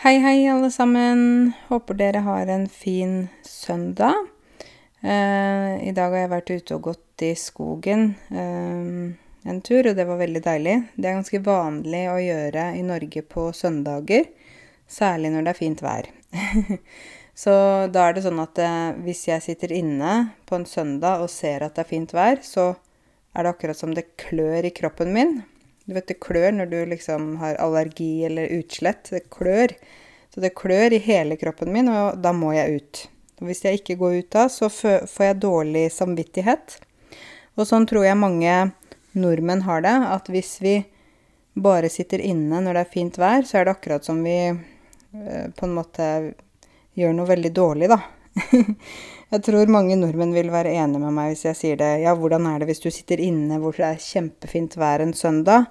Hei, hei, alle sammen. Håper dere har en fin søndag. Eh, I dag har jeg vært ute og gått i skogen eh, en tur, og det var veldig deilig. Det er ganske vanlig å gjøre i Norge på søndager, særlig når det er fint vær. så da er det sånn at eh, hvis jeg sitter inne på en søndag og ser at det er fint vær, så er det akkurat som det klør i kroppen min. Du vet, det klør når du liksom har allergi eller utslett. Det klør. Så det klør i hele kroppen min, og da må jeg ut. Og hvis jeg ikke går ut da, så får jeg dårlig samvittighet. Og sånn tror jeg mange nordmenn har det, at hvis vi bare sitter inne når det er fint vær, så er det akkurat som vi eh, på en måte gjør noe veldig dårlig, da. Jeg tror mange nordmenn vil være enig med meg hvis jeg sier det. Ja, hvordan er det hvis du sitter inne hvor det er kjempefint vær en søndag?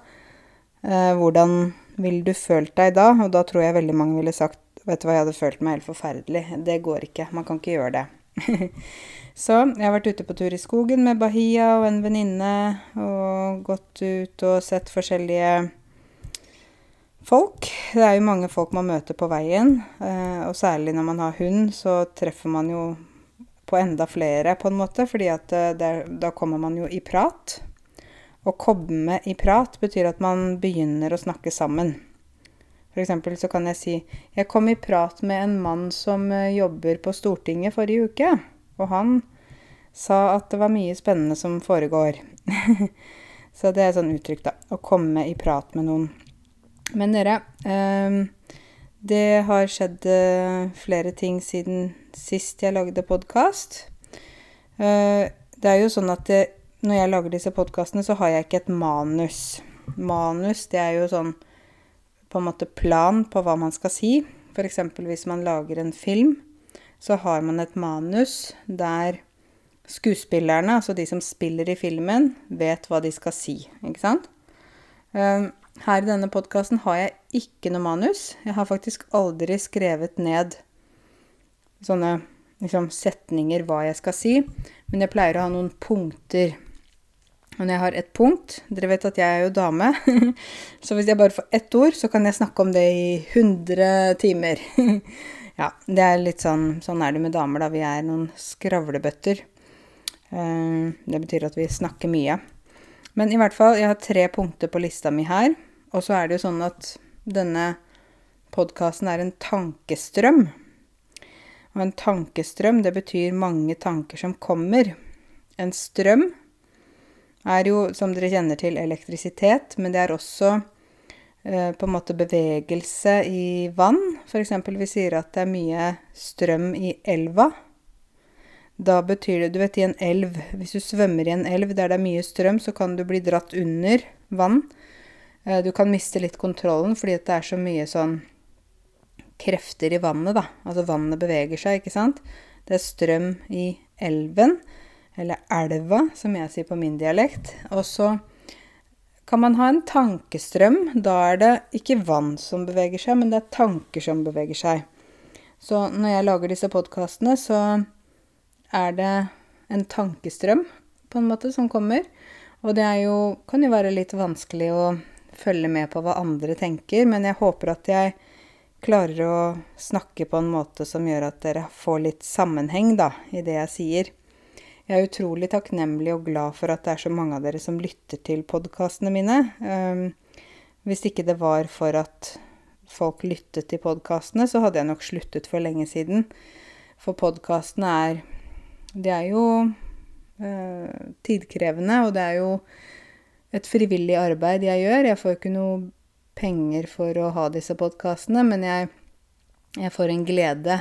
Eh, hvordan ville du følt deg da? Og da tror jeg veldig mange ville sagt Vet du hva, jeg hadde følt meg helt forferdelig. Det går ikke. Man kan ikke gjøre det. Så jeg har vært ute på tur i skogen med Bahia og en venninne, og gått ut og sett forskjellige folk. Det er jo mange folk man møter på veien, eh, og særlig når man har hund, så treffer man jo på enda flere, på en måte, fordi at eh, der, da kommer man jo i prat. Å komme i prat betyr at man begynner å snakke sammen. Eksempel så kan jeg si Jeg kom i prat med en mann som eh, jobber på Stortinget forrige uke, og han sa at det var mye spennende som foregår. så det er sånn uttrykk, da. Å komme i prat med noen. Men dere eh, det har skjedd uh, flere ting siden sist jeg lagde podkast. Uh, det er jo sånn at det, når jeg lager disse podkastene, så har jeg ikke et manus. Manus, det er jo sånn på en måte plan på hva man skal si. F.eks. hvis man lager en film, så har man et manus der skuespillerne, altså de som spiller i filmen, vet hva de skal si, ikke sant? Her i denne podkasten har jeg ikke noe manus. Jeg har faktisk aldri skrevet ned sånne liksom, setninger hva jeg skal si, men jeg pleier å ha noen punkter. Og når jeg har ett punkt Dere vet at jeg er jo dame. så hvis jeg bare får ett ord, så kan jeg snakke om det i 100 timer. ja, det er litt sånn Sånn er det med damer, da. Vi er noen skravlebøtter. Eh, det betyr at vi snakker mye. Men i hvert fall, jeg har tre punkter på lista mi her. Og så er det jo sånn at denne podkasten er en tankestrøm. Og en tankestrøm, det betyr mange tanker som kommer. En strøm er jo, som dere kjenner til, elektrisitet, men det er også eh, på en måte bevegelse i vann. F.eks. vi sier at det er mye strøm i elva. Da betyr det Du vet, i en elv Hvis du svømmer i en elv der det er mye strøm, så kan du bli dratt under vann. Eh, du kan miste litt kontrollen fordi det er så mye sånn krefter i vannet, da. Altså vannet beveger seg, ikke sant. Det er strøm i elven, eller elva, som jeg sier på min dialekt. Og så kan man ha en tankestrøm. Da er det ikke vann som beveger seg, men det er tanker som beveger seg. Så når jeg lager disse podkastene, så er det en tankestrøm, på en måte, som kommer. Og det jo, kan jo være litt vanskelig å følge med på hva andre tenker, men jeg håper at jeg klarer å snakke på en måte som gjør at dere får litt sammenheng da, i det jeg sier. Jeg er utrolig takknemlig og glad for at det er så mange av dere som lytter til podkastene mine. Um, hvis ikke det var for at folk lyttet til podkastene, så hadde jeg nok sluttet for lenge siden. For podkastene er Det er jo eh, tidkrevende, og det er jo et frivillig arbeid jeg gjør. Jeg får ikke noe penger for å ha disse podkastene, men jeg, jeg, får en glede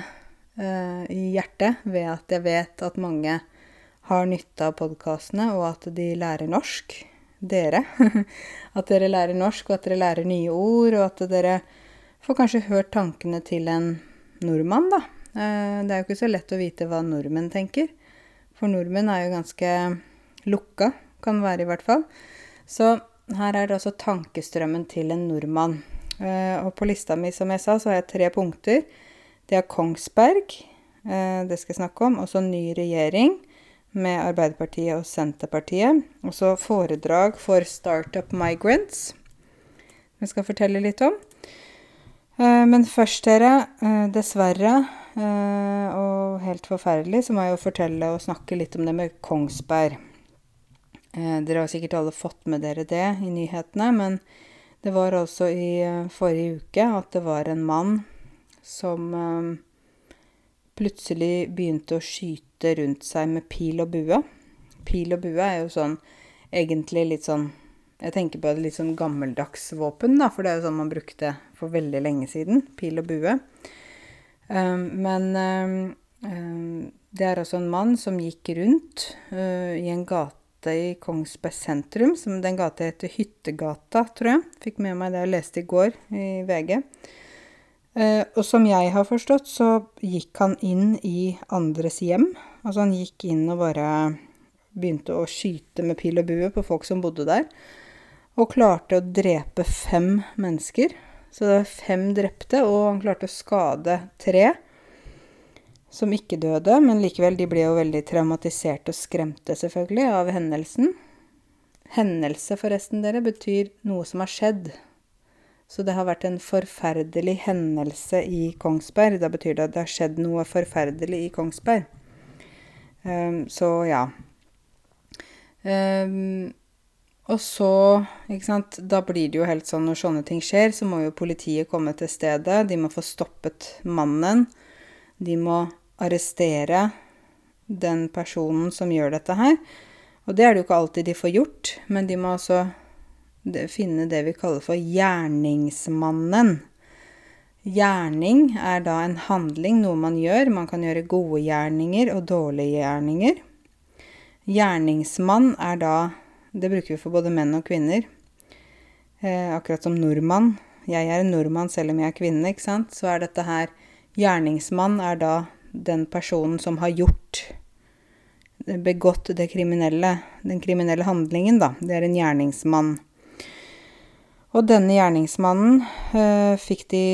eh, i hjertet ved at jeg vet at mange har nytte av podkastene, og at de lærer norsk. Dere. at dere lærer norsk, og at dere lærer nye ord, og at dere får kanskje hørt tankene til en nordmann, da. Uh, det er jo ikke så lett å vite hva nordmenn tenker. For nordmenn er jo ganske lukka, kan være i hvert fall. Så her er det altså tankestrømmen til en nordmann. Uh, og på lista mi, som jeg sa, så har jeg tre punkter. Det er Kongsberg, uh, det skal jeg snakke om. Og så ny regjering med Arbeiderpartiet og Senterpartiet. Og så foredrag for Startup Migrants, vi skal fortelle litt om. Eh, men først, dere, eh, dessverre, eh, og helt forferdelig, så må jeg jo fortelle og snakke litt om det med Kongsberg. Dere har sikkert alle fått med dere det i nyhetene, men det var altså i forrige uke at det var en mann som plutselig begynte å skyte rundt seg med pil og bue. Pil og bue er jo sånn egentlig litt sånn Jeg tenker på det litt sånn gammeldags våpen, da, for det er jo sånn man brukte for veldig lenge siden. Pil og bue. Um, men um, det er altså en mann som gikk rundt uh, i en gate i Kongsberg sentrum. Som den gata heter Hyttegata, tror jeg. Fikk med meg det jeg leste i går i VG. Uh, og som jeg har forstått, så gikk han inn i andres hjem. Altså han gikk inn og bare begynte å skyte med pil og bue på folk som bodde der. Og klarte å drepe fem mennesker. Så det var fem drepte, og han klarte å skade tre som ikke døde. Men likevel, de ble jo veldig traumatiserte og skremte, selvfølgelig, av hendelsen. Hendelse, forresten, dere, betyr noe som har skjedd. Så det har vært en forferdelig hendelse i Kongsberg. Da betyr det at det har skjedd noe forferdelig i Kongsberg. Um, så ja. Um, og så, ikke sant, da blir det jo helt sånn når sånne ting skjer, så må jo politiet komme til stedet. De må få stoppet mannen. De må arrestere den personen som gjør dette her. Og det er det jo ikke alltid de får gjort, men de må altså finne det vi kaller for gjerningsmannen. Gjerning er da en handling, noe man gjør. Man kan gjøre gode gjerninger og dårlige gjerninger. Gjerningsmann er da Det bruker vi for både menn og kvinner. Eh, akkurat som nordmann. Jeg er en nordmann selv om jeg er kvinne, ikke sant. Så er dette her Gjerningsmann er da den personen som har gjort Begått det kriminelle. Den kriminelle handlingen, da. Det er en gjerningsmann. Og denne gjerningsmannen eh, fikk de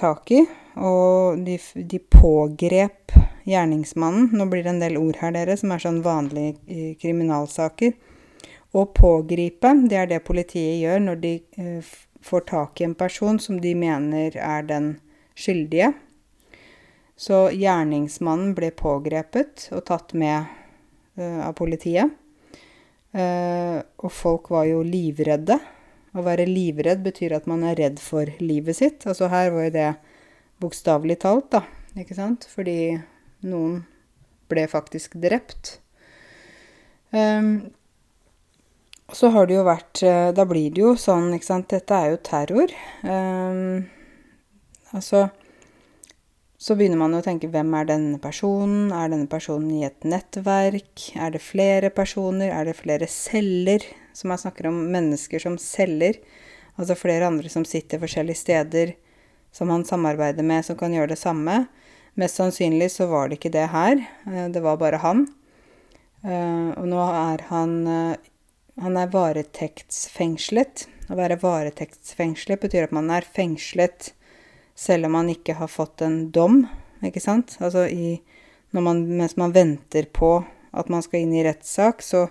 tak i, og de, de pågrep gjerningsmannen. Nå blir det en del ord her, dere, som er sånn vanlige i kriminalsaker. Å pågripe, det er det politiet gjør når de eh, får tak i en person som de mener er den skyldige. Så gjerningsmannen ble pågrepet og tatt med uh, av politiet. Uh, og folk var jo livredde. Å være livredd betyr at man er redd for livet sitt. Altså her var jo det bokstavelig talt, da. Ikke sant? Fordi noen ble faktisk drept. Um, så har det jo vært eh, Da blir det jo sånn, ikke sant Dette er jo terror. Um, altså Så begynner man å tenke hvem er denne personen? Er denne personen i et nettverk? Er det flere personer? Er det flere celler? Som jeg snakker om mennesker som celler. Altså flere andre som sitter forskjellige steder som han samarbeider med, som kan gjøre det samme. Mest sannsynlig så var det ikke det her. Eh, det var bare han. Eh, og nå er han Han er varetektsfengslet. Å være varetektsfengslet betyr at man er fengslet selv om man ikke har fått en dom, ikke sant? Altså i man, Mens man venter på at man skal inn i rettssak, så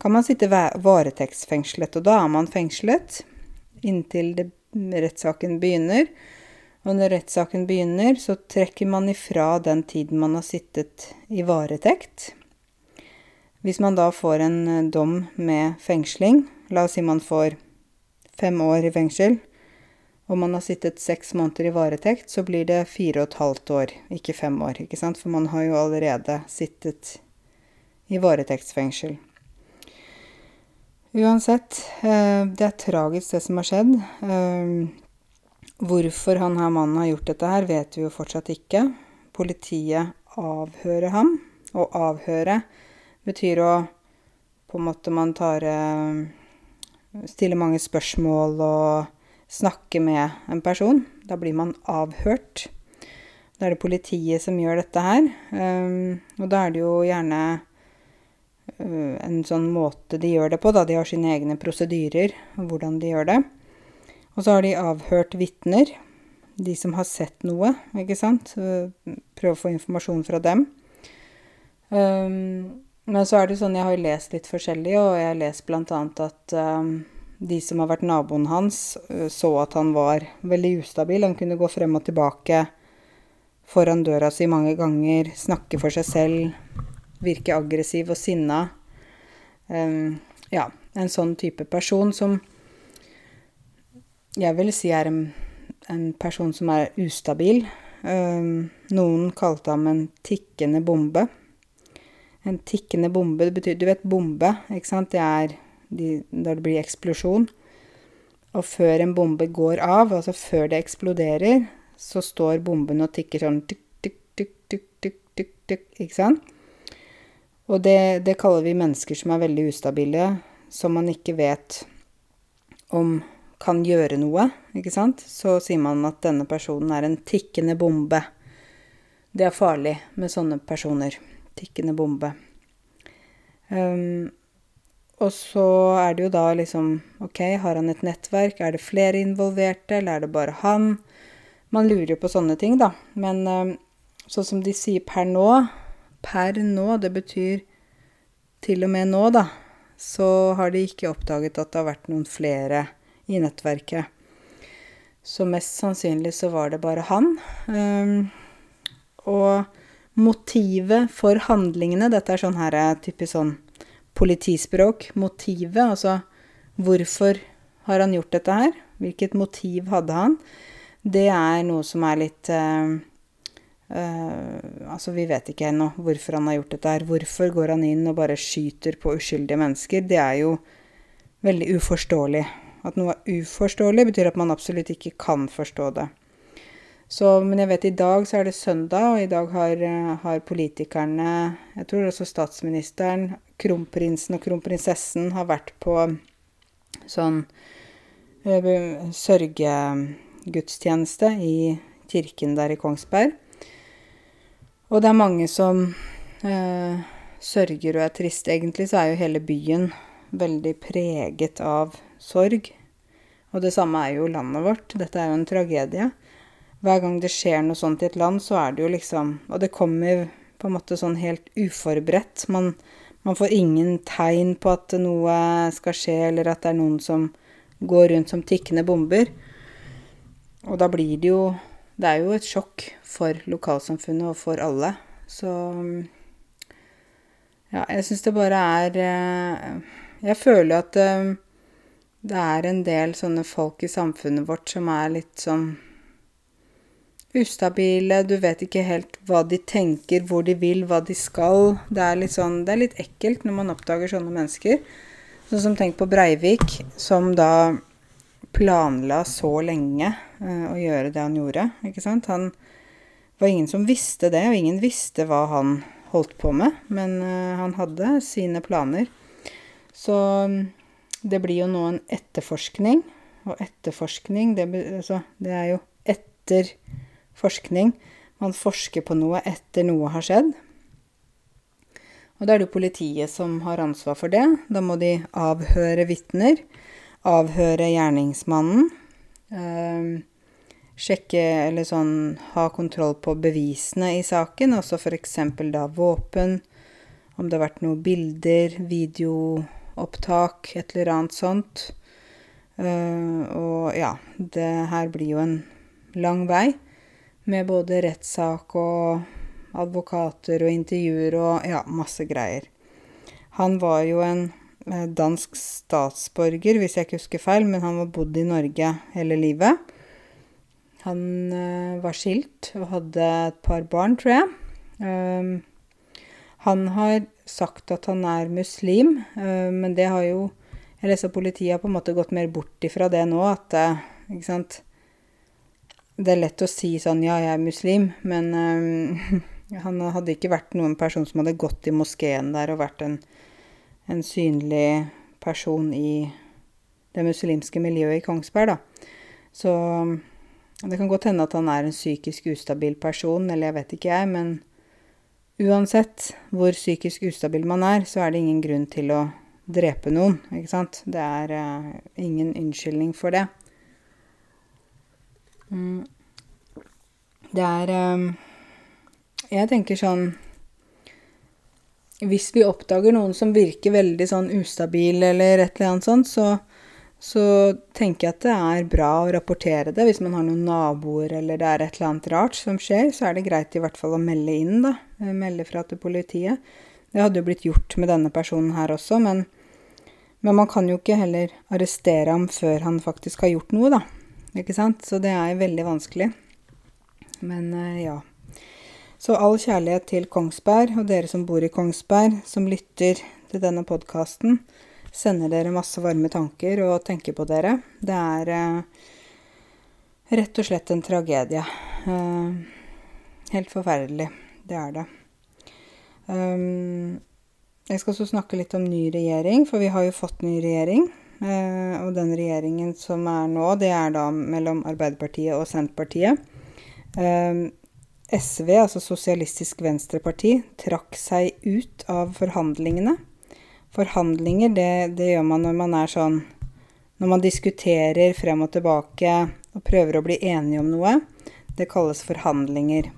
kan man sitte varetektsfengslet. Og da er man fengslet inntil det, rettssaken begynner. Og når rettssaken begynner, så trekker man ifra den tiden man har sittet i varetekt. Hvis man da får en eh, dom med fengsling, la oss si man får fem år i fengsel, og man har sittet seks måneder i varetekt, så blir det fire og et halvt år, ikke fem år, ikke sant? For man har jo allerede sittet i varetektsfengsel. Uansett, eh, det er tragisk det som har skjedd. Eh, Hvorfor han her mannen har gjort dette her, vet vi jo fortsatt ikke. Politiet avhører ham. og avhøre betyr å på en måte man tar eh, Stiller mange spørsmål og snakker med en person. Da blir man avhørt. Da er det politiet som gjør dette her. Um, og da er det jo gjerne uh, en sånn måte de gjør det på, da. De har sine egne prosedyrer, og hvordan de gjør det. Og så har de avhørt vitner, de som har sett noe, ikke sant. Prøve å få informasjon fra dem. Um, men så er det sånn, jeg har lest litt forskjellig, og jeg har lest annet at um, de som har vært naboen hans, eh, så at han var veldig ustabil. Han kunne gå frem og tilbake foran døra si mange ganger, snakke for seg selv, virke aggressiv og sinna. Um, ja, en sånn type person som jeg vil si er en, en person som er ustabil. Um, noen kalte ham en tikkende bombe. En tikkende bombe, det betyr Du vet bombe, ikke sant? Det er de, da det blir eksplosjon. Og før en bombe går av, altså før det eksploderer, så står bomben og tikker sånn tikk, tikk, tikk, tikk, tikk, tikk, tikk, ikke sant? Og det, det kaller vi mennesker som er veldig ustabile, som man ikke vet om kan gjøre noe, ikke sant, så sier man at denne personen er en tikkende bombe. Det er farlig med sånne personer. Tikkende bombe. Um, og så er det jo da liksom OK, har han et nettverk? Er det flere involverte, eller er det bare han? Man lurer jo på sånne ting, da. Men um, sånn som de sier per nå Per nå, det betyr til og med nå, da. Så har de ikke oppdaget at det har vært noen flere i nettverket. Så mest sannsynlig så var det bare han. Um, og motivet for handlingene Dette er sånn her typisk sånn politispråk. Motivet, altså hvorfor har han gjort dette her? Hvilket motiv hadde han? Det er noe som er litt uh, uh, Altså, vi vet ikke ennå hvorfor han har gjort dette her. Hvorfor går han inn og bare skyter på uskyldige mennesker? Det er jo veldig uforståelig. At noe er uforståelig, betyr at man absolutt ikke kan forstå det. Så, men jeg vet i dag så er det søndag, og i dag har, har politikerne, jeg tror også statsministeren, kronprinsen og kronprinsessen har vært på sånn uh, sørgegudstjeneste i kirken der i Kongsberg. Og det er mange som eh, sørger og er triste. Egentlig så er jo hele byen veldig preget av sorg. Og det samme er jo landet vårt. Dette er jo en tragedie. Hver gang det skjer noe sånt i et land, så er det jo liksom Og det kommer på en måte sånn helt uforberedt. Man, man får ingen tegn på at noe skal skje, eller at det er noen som går rundt som tikkende bomber. Og da blir det jo Det er jo et sjokk for lokalsamfunnet og for alle. Så Ja, jeg syns det bare er eh, Jeg føler at eh, det er en del sånne folk i samfunnet vårt som er litt sånn ustabile. Du vet ikke helt hva de tenker, hvor de vil, hva de skal. Det er litt sånn Det er litt ekkelt når man oppdager sånne mennesker. Sånn som tenk på Breivik, som da planla så lenge uh, å gjøre det han gjorde, ikke sant. Han var ingen som visste det, og ingen visste hva han holdt på med. Men uh, han hadde sine planer. Så det blir jo nå en etterforskning, og etterforskning, det, altså, det er jo etter forskning. Man forsker på noe etter noe har skjedd. Og da er det politiet som har ansvar for det. Da må de avhøre vitner, avhøre gjerningsmannen. Øh, sjekke eller sånn ha kontroll på bevisene i saken, altså f.eks. da våpen, om det har vært noen bilder, videoopptak, et eller annet sånt. Uh, og ja, det her blir jo en lang vei med både rettssak og advokater og intervjuer og ja, masse greier. Han var jo en uh, dansk statsborger, hvis jeg ikke husker feil, men han var bodd i Norge hele livet. Han uh, var skilt og hadde et par barn, tror jeg. Um, han har sagt at han er muslim, uh, men det har jo Jeg leser at politiet har på en måte gått mer bort ifra det nå, at uh, Ikke sant Det er lett å si sånn Ja, jeg er muslim, men um, han hadde ikke vært noen person som hadde gått i moskeen der og vært en, en synlig person i det muslimske miljøet i Kongsberg, da. Så det kan godt hende at han er en psykisk ustabil person, eller jeg vet ikke jeg, men Uansett hvor psykisk ustabil man er, så er det ingen grunn til å drepe noen, ikke sant. Det er uh, ingen unnskyldning for det. Mm. Det er um, Jeg tenker sånn Hvis vi oppdager noen som virker veldig sånn ustabil eller et eller annet sånt, så, så tenker jeg at det er bra å rapportere det. Hvis man har noen naboer eller det er et eller annet rart som skjer, så er det greit i hvert fall å melde inn, da. Eh, melde fra til politiet. Det hadde jo blitt gjort med denne personen her også, men, men man kan jo ikke heller arrestere ham før han faktisk har gjort noe, da. Ikke sant? Så det er veldig vanskelig. Men eh, ja. Så all kjærlighet til Kongsberg, og dere som bor i Kongsberg, som lytter til denne podkasten sender dere masse varme tanker og tenker på dere. Det er eh, rett og slett en tragedie. Eh, helt forferdelig. Det er det. Um, jeg skal også snakke litt om ny regjering, for vi har jo fått ny regjering. Uh, og den regjeringen som er nå, det er da mellom Arbeiderpartiet og Senterpartiet. Um, SV, altså Sosialistisk Venstreparti, trakk seg ut av forhandlingene Forhandlinger, det, det, gjør man når man er sånn Når man diskuterer frem og tilbake og prøver å bli enige om noe. Det kalles forhandlinger.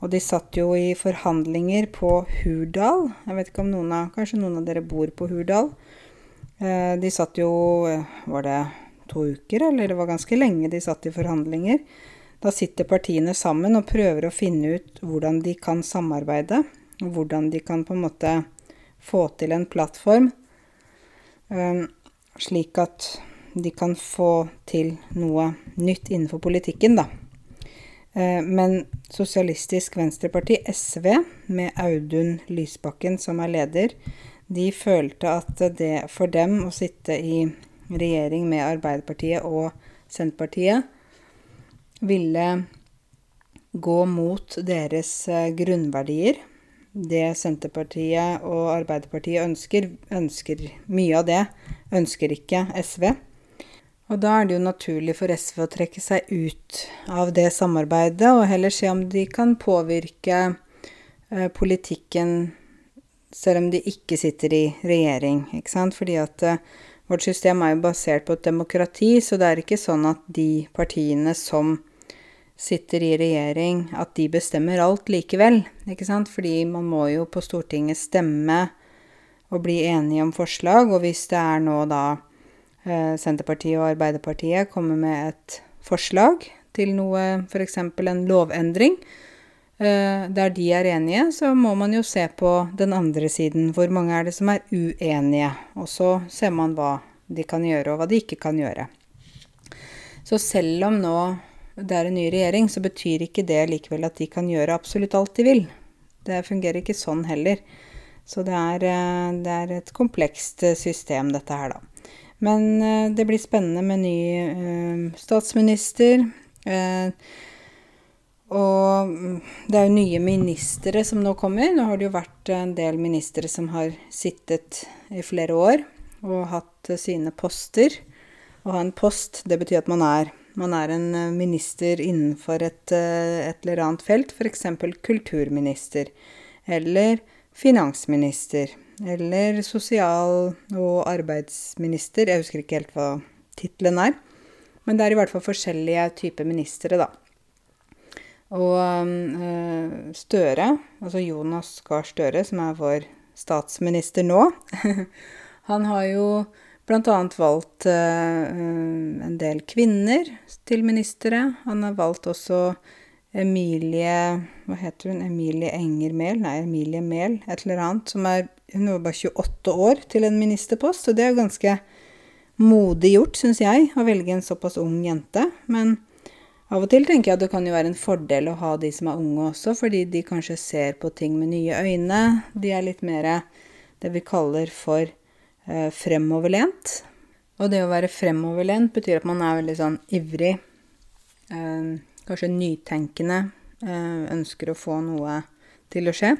Og de satt jo i forhandlinger på Hurdal. Jeg vet ikke om noen av Kanskje noen av dere bor på Hurdal? Eh, de satt jo Var det to uker, eller det var ganske lenge de satt i forhandlinger? Da sitter partiene sammen og prøver å finne ut hvordan de kan samarbeide. Hvordan de kan på en måte få til en plattform, um, slik at de kan få til noe nytt innenfor politikken, da. Men Sosialistisk Venstreparti, SV, med Audun Lysbakken som er leder, de følte at det for dem å sitte i regjering med Arbeiderpartiet og Senterpartiet ville gå mot deres uh, grunnverdier det Senterpartiet og Arbeiderpartiet ønsker, ønsker mye av det, ønsker ikke SV. Og da er det jo naturlig for SV å trekke seg ut av det samarbeidet, og heller se om de kan påvirke eh, politikken selv om de ikke sitter i regjering, ikke sant. Fordi at uh, vårt system er jo basert på et demokrati, så det er ikke sånn at de partiene som sitter i regjering, at de bestemmer alt likevel. Ikke sant? Fordi man må jo på Stortinget stemme og bli enige om forslag. Og hvis det er nå da eh, Senterpartiet og Arbeiderpartiet kommer med et forslag til noe, f.eks. en lovendring, der de er enige, så må man jo se på den andre siden. Hvor mange er det som er uenige? Og så ser man hva de kan gjøre, og hva de ikke kan gjøre. Så selv om nå det er en ny regjering, så betyr ikke det likevel at de kan gjøre absolutt alt de vil. Det fungerer ikke sånn heller. Så det er, eh, det er et komplekst eh, system, dette her, da. Men eh, det blir spennende med ny statsminister. Uh, og mm, det er jo nye ministre som nå kommer. Nå har det jo vært en del ministre som har sittet i flere år og hatt sine poster. Å ha en post, det betyr at man er man er en eh, minister innenfor et, eh, et eller annet felt, f.eks. kulturminister eller finansminister eller sosial- og arbeidsminister. Jeg husker ikke helt hva tittelen er. Men det er i hvert fall forskjellige typer ministre, da. Og øh, Støre, altså Jonas Gahr Støre, som er vår statsminister nå, han har jo bl.a. valgt uh, en del kvinner til ministre. Han har valgt også Emilie Hva heter hun? Emilie Enger Mehl? Nei, Emilie Mehl, et eller annet. Som er Hun var bare 28 år til en ministerpost, og det er ganske modig gjort, syns jeg, å velge en såpass ung jente. Men av og til tenker jeg at det kan jo være en fordel å ha de som er unge også, fordi de kanskje ser på ting med nye øyne. De er litt mer det vi kaller for eh, fremoverlent. Og det å være fremoverlent betyr at man er veldig sånn ivrig, eh, kanskje nytenkende, eh, ønsker å få noe til å skje.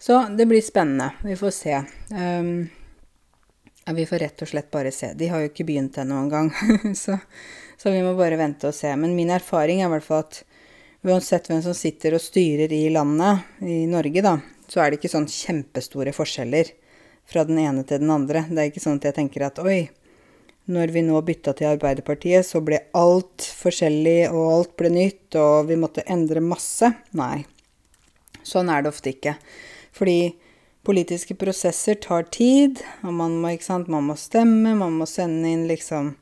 Så det blir spennende. Vi får se. Um, vi får rett og slett bare se. De har jo ikke begynt ennå engang, så, så vi må bare vente og se. Men min erfaring er i hvert fall at uansett hvem som sitter og styrer i landet, i Norge, da, så er det ikke sånn kjempestore forskjeller fra den ene til den andre. Det er ikke sånn at jeg tenker at oi, når vi nå bytta til Arbeiderpartiet, så ble alt forskjellig, og alt ble nytt, og vi måtte endre masse. Nei. Sånn er det ofte ikke. Fordi Politiske prosesser tar tid, og man må, sant, man må stemme, man må sende inn liksom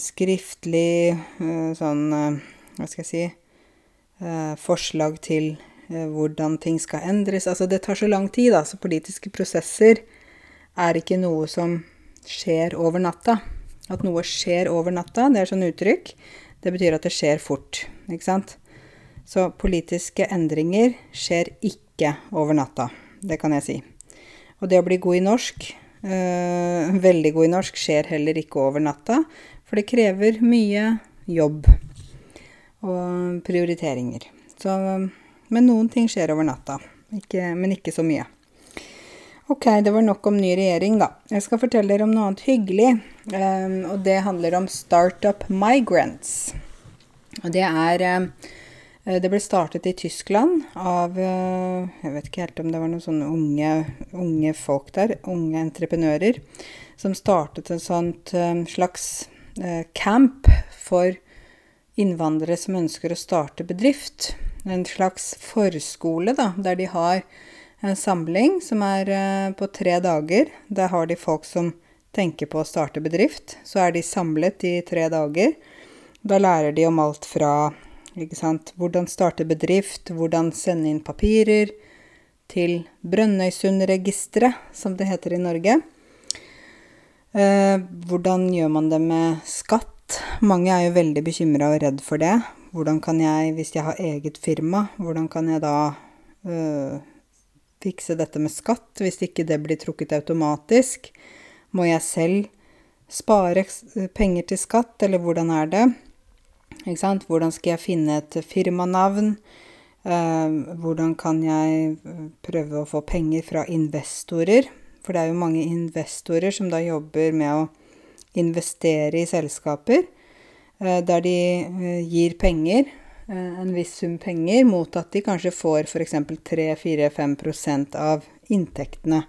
skriftlig eh, sånn eh, Hva skal jeg si eh, Forslag til hvordan ting skal endres. Altså, det tar så lang tid, da, så politiske prosesser er ikke noe som skjer over natta. At noe skjer over natta, det er sånn uttrykk. Det betyr at det skjer fort, ikke sant. Så politiske endringer skjer ikke over natta. Det kan jeg si. Og det å bli god i norsk, øh, veldig god i norsk, skjer heller ikke over natta. For det krever mye jobb og prioriteringer. Så, men noen ting skjer over natta. Ikke, men ikke så mye. Ok, det var nok om ny regjering, da. Jeg skal fortelle dere om noe annet hyggelig. Um, og det handler om Startup Migrants. Og det er um, Det ble startet i Tyskland av uh, Jeg vet ikke helt om det var noen sånne unge, unge folk der. Unge entreprenører. Som startet en sånt um, slags Eh, camp for innvandrere som ønsker å starte bedrift. En slags forskole, da, der de har en samling som er eh, på tre dager. Der har de folk som tenker på å starte bedrift. Så er de samlet i tre dager. Da lærer de om alt fra hvordan starte bedrift, hvordan sende inn papirer, til Brønnøysundregisteret, som det heter i Norge. Eh, hvordan gjør man det med skatt? Mange er jo veldig bekymra og redd for det. Hvordan kan jeg, hvis jeg har eget firma, hvordan kan jeg da øh, fikse dette med skatt, hvis ikke det blir trukket automatisk? Må jeg selv spare penger til skatt, eller hvordan er det? Hvordan skal jeg finne et firmanavn? Hvordan kan jeg prøve å få penger fra investorer? For det er jo mange investorer som da jobber med å investere i selskaper, eh, der de eh, gir penger, eh, en viss sum penger, mot at de kanskje får f.eks. 3-4-5% av inntektene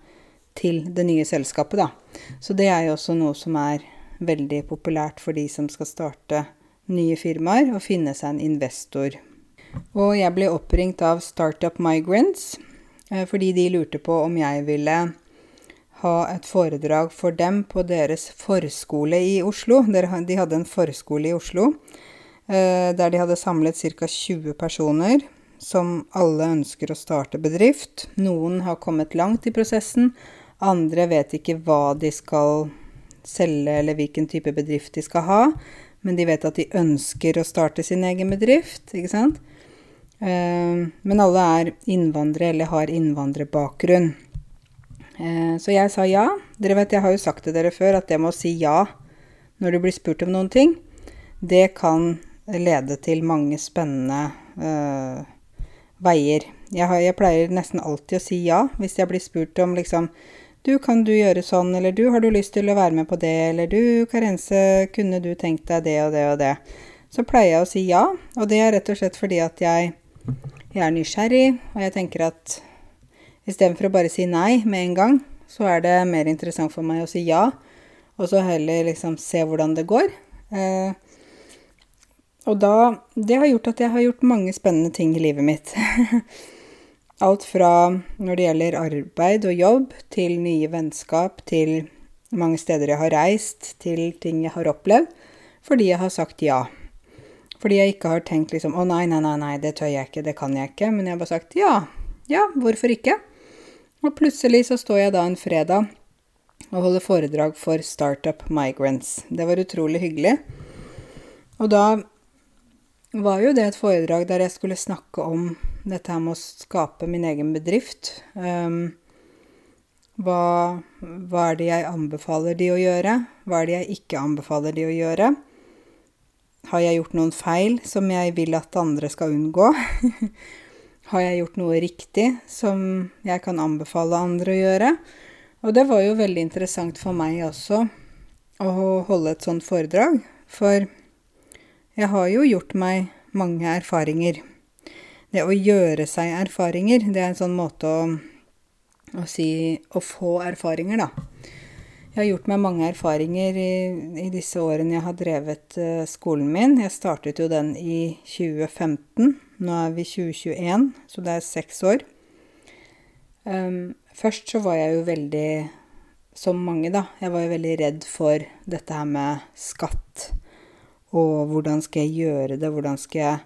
til det nye selskapet, da. Så det er jo også noe som er veldig populært for de som skal starte nye firmaer, og finne seg en investor. Og jeg ble oppringt av Startup Migrants fordi de lurte på om jeg ville ha et foredrag for dem på deres forskole i Oslo. De hadde en forskole i Oslo eh, der de hadde samlet ca. 20 personer som alle ønsker å starte bedrift. Noen har kommet langt i prosessen, andre vet ikke hva de skal selge eller hvilken type bedrift de skal ha, men de vet at de ønsker å starte sin egen bedrift, ikke sant? Eh, men alle er innvandrere eller har innvandrerbakgrunn. Eh, så jeg sa ja. Dere vet, jeg har jo sagt til dere før at det med å si ja når du blir spurt om noen ting, det kan lede til mange spennende uh, veier. Jeg, har, jeg, pleier nesten alltid å si ja hvis jeg blir spurt om liksom Du, kan du gjøre sånn, eller du, har du lyst til å være med på det, eller du, Karense, kunne du tenkt deg det og det og det? Så pleier jeg å si ja, og det er rett og slett fordi at jeg, jeg er nysgjerrig, og jeg tenker at Istedenfor å bare si nei med en gang, så er det mer interessant for meg å si ja, og så heller liksom se hvordan det går. Eh, og da Det har gjort at jeg har gjort mange spennende ting i livet mitt. Alt fra når det gjelder arbeid og jobb, til nye vennskap, til mange steder jeg har reist, til ting jeg har opplevd, fordi jeg har sagt ja. Fordi jeg ikke har tenkt liksom 'Å, nei, nei, nei, nei, det tør jeg ikke, det kan jeg ikke', men jeg har bare sagt ja. Ja, hvorfor ikke? Og plutselig så står jeg da en fredag og holder foredrag for Startup Migrants. Det var utrolig hyggelig. Og da var jo det et foredrag der jeg skulle snakke om dette her med å skape min egen bedrift. Um, hva, hva, er det jeg anbefaler de å gjøre? Hva er det jeg ikke anbefaler de å gjøre? Har jeg gjort noen feil som jeg vil at andre skal unngå? Har jeg gjort noe riktig som jeg kan anbefale andre å gjøre? Og det var jo veldig interessant for meg også å holde et sånt foredrag, for jeg har jo gjort meg mange erfaringer. Det å gjøre seg erfaringer, det er en sånn måte å, å si å få erfaringer, da. Jeg har gjort meg mange erfaringer i, i disse årene jeg har drevet uh, skolen min. Jeg startet jo den i 2015 nå er vi 2021, så det er seks år. Um, først så var jeg jo veldig, som mange, da, jeg var jo veldig redd for dette her med skatt. Og hvordan skal jeg gjøre det, hvordan skal jeg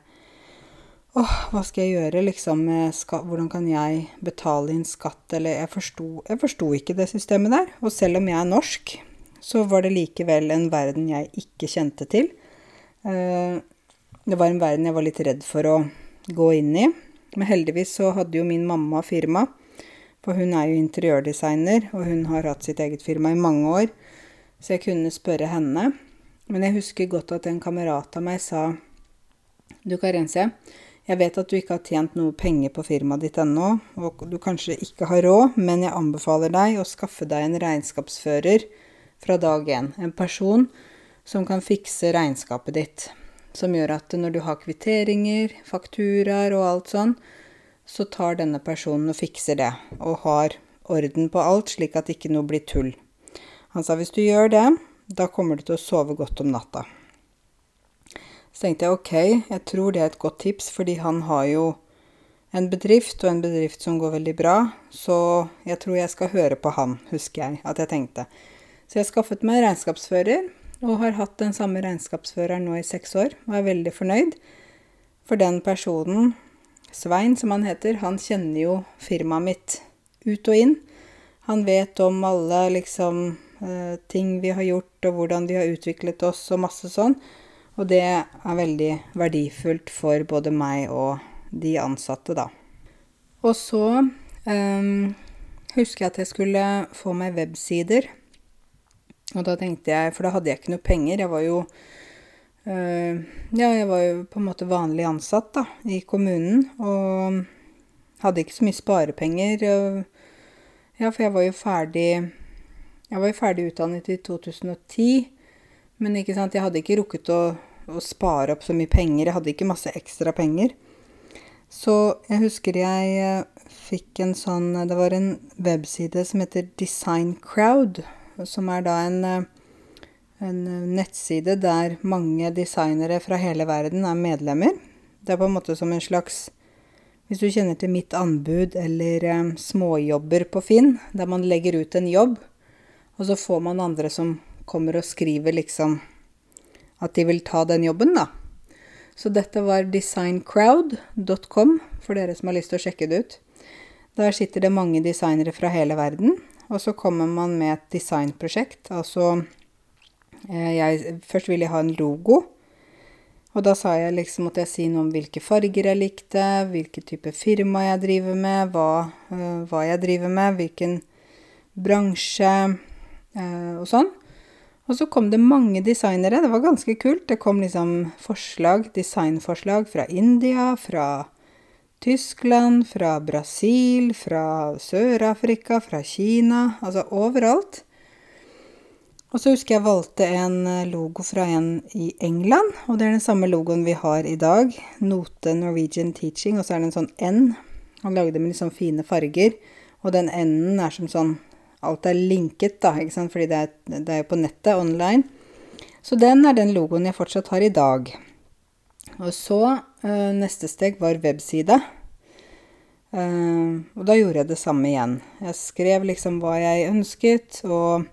Åh, hva skal jeg gjøre, liksom, skatt Hvordan kan jeg betale inn skatt, eller jeg forsto ikke det systemet der. Og selv om jeg er norsk, så var det likevel en verden jeg ikke kjente til. Uh, det var en verden jeg var litt redd for å gå inn i. Men heldigvis så hadde jo min mamma firma, for hun er jo interiørdesigner, og hun har hatt sitt eget firma i mange år, så jeg kunne spørre henne. Men jeg husker godt at en kamerat av meg sa Du, Karense, jeg vet at du ikke har tjent noe penger på firmaet ditt ennå, og du kanskje ikke har råd, men jeg anbefaler deg å skaffe deg en regnskapsfører fra dag én. En person som kan fikse regnskapet ditt. Som gjør at når du har kvitteringer, fakturaer og alt sånn, så tar denne personen og fikser det, og har orden på alt, slik at ikke noe blir tull. Han sa hvis du gjør det, da kommer du til å sove godt om natta. Så tenkte jeg ok, jeg tror det er et godt tips, fordi han har jo en bedrift, og en bedrift som går veldig bra, så jeg tror jeg skal høre på han, husker jeg at jeg tenkte. Så jeg skaffet meg regnskapsfører, og har hatt den samme regnskapsføreren nå i seks år, og er veldig fornøyd. For den personen, Svein som han heter, han kjenner jo firmaet mitt ut og inn. Han vet om alle liksom eh, ting vi har gjort, og hvordan vi har utviklet oss, og masse sånn. Og det er veldig verdifullt for både meg og de ansatte, da. Og så um, husker jeg at jeg skulle få meg websider. Og da tenkte jeg For da hadde jeg ikke noe penger. Jeg var jo øh, Ja, jeg var jo på en måte vanlig ansatt, da, i kommunen. Og hadde ikke så mye sparepenger. ja, for jeg var jo ferdig Jeg var jo ferdig utdannet i 2010. Men ikke sant, jeg hadde ikke rukket å å spare opp så mye penger. Jeg hadde ikke masse ekstra penger. Så jeg husker jeg eh, fikk en sånn Det var en webside som heter Design Crowd, som er da en, eh, en nettside der mange designere fra hele verden er medlemmer. Det er på en måte som en slags Hvis du kjenner til Mitt anbud eller um, småjobber på Finn, der man legger ut en jobb, og så får man andre som kommer og skriver liksom at de vil ta den jobben, da. Så dette var designcrowd.com, for dere som har lyst til å sjekke det ut. Der sitter det mange designere fra hele verden, og så kommer man med et designprosjekt. Altså eh, jeg, Først ville jeg ha en logo. Og da sa jeg liksom, måtte jeg si noe om hvilke farger jeg likte, hvilken type firma jeg driver med, hva, uh, hva jeg driver med, hvilken bransje uh, og sånn. Og så kom det mange designere. Det var ganske kult. Det kom liksom forslag, designforslag fra India, fra Tyskland, fra Brasil, fra Sør-Afrika, fra Kina. Altså overalt. Og så husker jeg valgte en logo fra en i England, og det er den samme logoen vi har i dag. Note Norwegian Teaching, og så er det en sånn N. Han lagde det med litt sånn fine farger, og den N-en er som sånn alt er linket, da, ikke sant? fordi det er, det er på nettet, online. Så den er den logoen jeg fortsatt har i dag. Og så neste steg var webside. Uh, og da gjorde jeg det samme igjen. Jeg skrev liksom hva jeg ønsket, og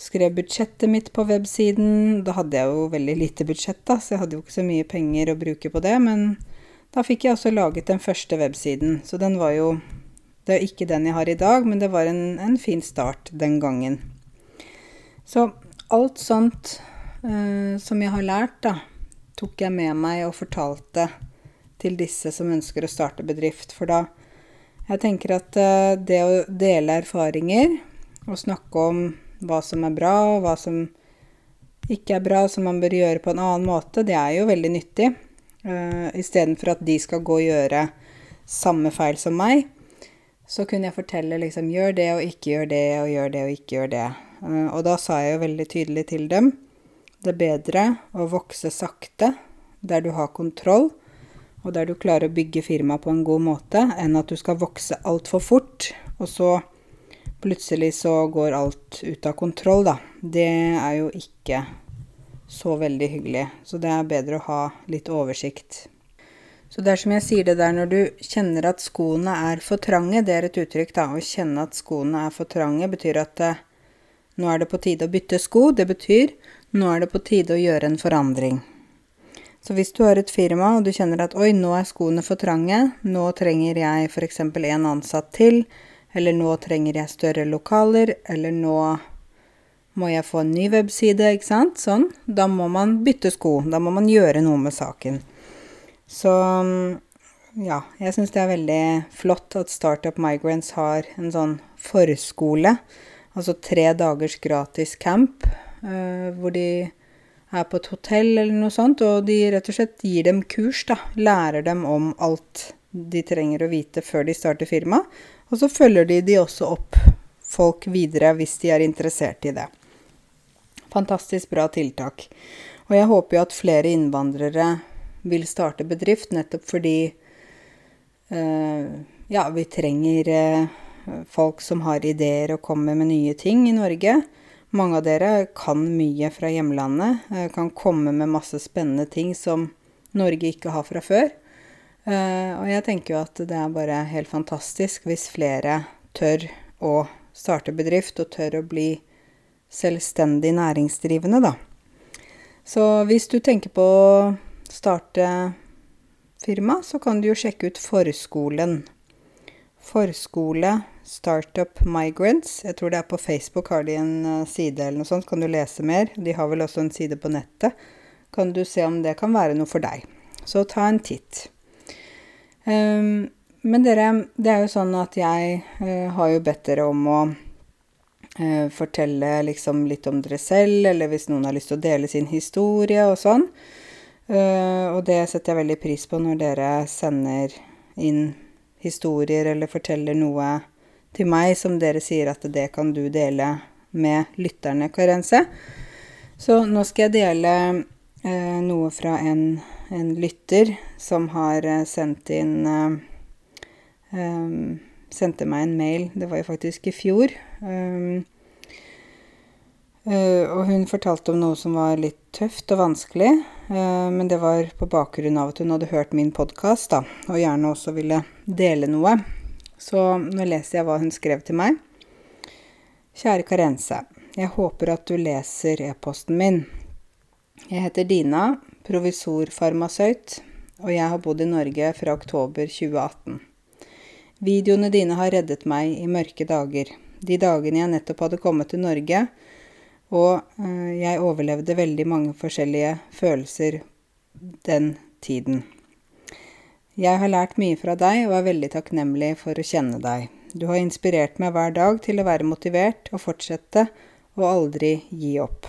skrev budsjettet mitt på websiden. Da hadde jeg jo veldig lite budsjett, da, så jeg hadde jo ikke så mye penger å bruke på det. Men da fikk jeg også laget den første websiden, så den var jo det er ikke den jeg har i dag, men det var en, en fin start den gangen. Så alt sånt uh, som jeg har lært, da, tok jeg med meg og fortalte til disse som ønsker å starte bedrift. For da Jeg tenker at uh, det å dele erfaringer og snakke om hva som er bra, og hva som ikke er bra, som man bør gjøre på en annen måte, det er jo veldig nyttig. Uh, Istedenfor at de skal gå og gjøre samme feil som meg så kunne jeg fortelle liksom gjør det og ikke gjør det, og gjør det og ikke gjør det. Uh, og da sa jeg jo veldig tydelig til dem det bedre å vokse sakte, der du har kontroll, og der du klarer å bygge firmaet på en god måte, enn at du skal vokse altfor fort, og så plutselig så går alt ut av kontroll, da. Det er jo ikke så veldig hyggelig. Så det er bedre å ha litt oversikt. Så det er som jeg sier det der når du kjenner at skoene er for trange, det er et uttrykk, da. Å kjenne at skoene er for trange betyr at eh, nå er det på tide å bytte sko. Det betyr nå er det på tide å gjøre en forandring. Så hvis du har et firma og du kjenner at oi, nå er skoene for trange, nå trenger jeg f.eks. en ansatt til, eller nå trenger jeg større lokaler, eller nå må jeg få en ny webside, ikke sant, sånn, da må man bytte sko. Da må man gjøre noe med saken. Så ja, jeg syns det er veldig flott at Startup Migrants har en sånn forskole, altså tre dagers gratis camp, hvor de er på et hotell eller noe sånt, og de rett og slett gir dem kurs, da. Lærer dem om alt de trenger å vite før de starter firma. Og så følger de de også opp folk videre hvis de er interessert i det. Fantastisk bra tiltak. Og jeg håper jo at flere innvandrere vil starte bedrift, nettopp fordi uh, ja, vi trenger uh, folk som har ideer og kommer med nye ting i Norge. Mange av dere kan mye fra hjemlandet, uh, kan komme med masse spennende ting som Norge ikke har fra før. og jeg tenker jo at det er bare helt fantastisk hvis flere tør å starte bedrift og tør å bli selvstendig næringsdrivende, da. Så hvis du tenker på å starte firma, så kan du jo sjekke ut Forskolen. Forskole Startup Migrants. Jeg tror det er på Facebook har de en uh, side eller noe sånt, så kan du lese mer. De har vel også en side på nettet. Kan du se om det kan være noe for deg. Så ta en titt. Um, men dere, det er jo sånn at jeg uh, har jo bedt dere om å uh, fortelle liksom litt om dere selv, eller hvis noen har lyst til å dele sin historie og sånn. Uh, og det setter jeg veldig pris på når dere sender inn historier eller forteller noe til meg som dere sier at det kan du dele med lytterne, Karense. Så nå skal jeg dele eh, noe fra en, en, lytter som har uh, sendt inn um, Sendte meg en mail, det var jo faktisk i fjor. Um, Uh, og hun fortalte om noe som var litt tøft og vanskelig, uh, men det var på bakgrunn av at hun hadde hørt min podkast, og gjerne også ville dele noe. Så nå leser jeg hva hun skrev til meg. Kjære Karense. Jeg håper at du leser e-posten min. Jeg heter Dina, provisorfarmasøyt, og jeg har bodd i Norge fra oktober 2018. Videoene dine har reddet meg i mørke dager. De dagene jeg nettopp hadde kommet til Norge, og eh, jeg overlevde veldig mange forskjellige følelser den tiden. Jeg har lært mye fra deg og er veldig takknemlig for å kjenne deg. Du har inspirert meg hver dag til å være motivert og fortsette og aldri gi opp.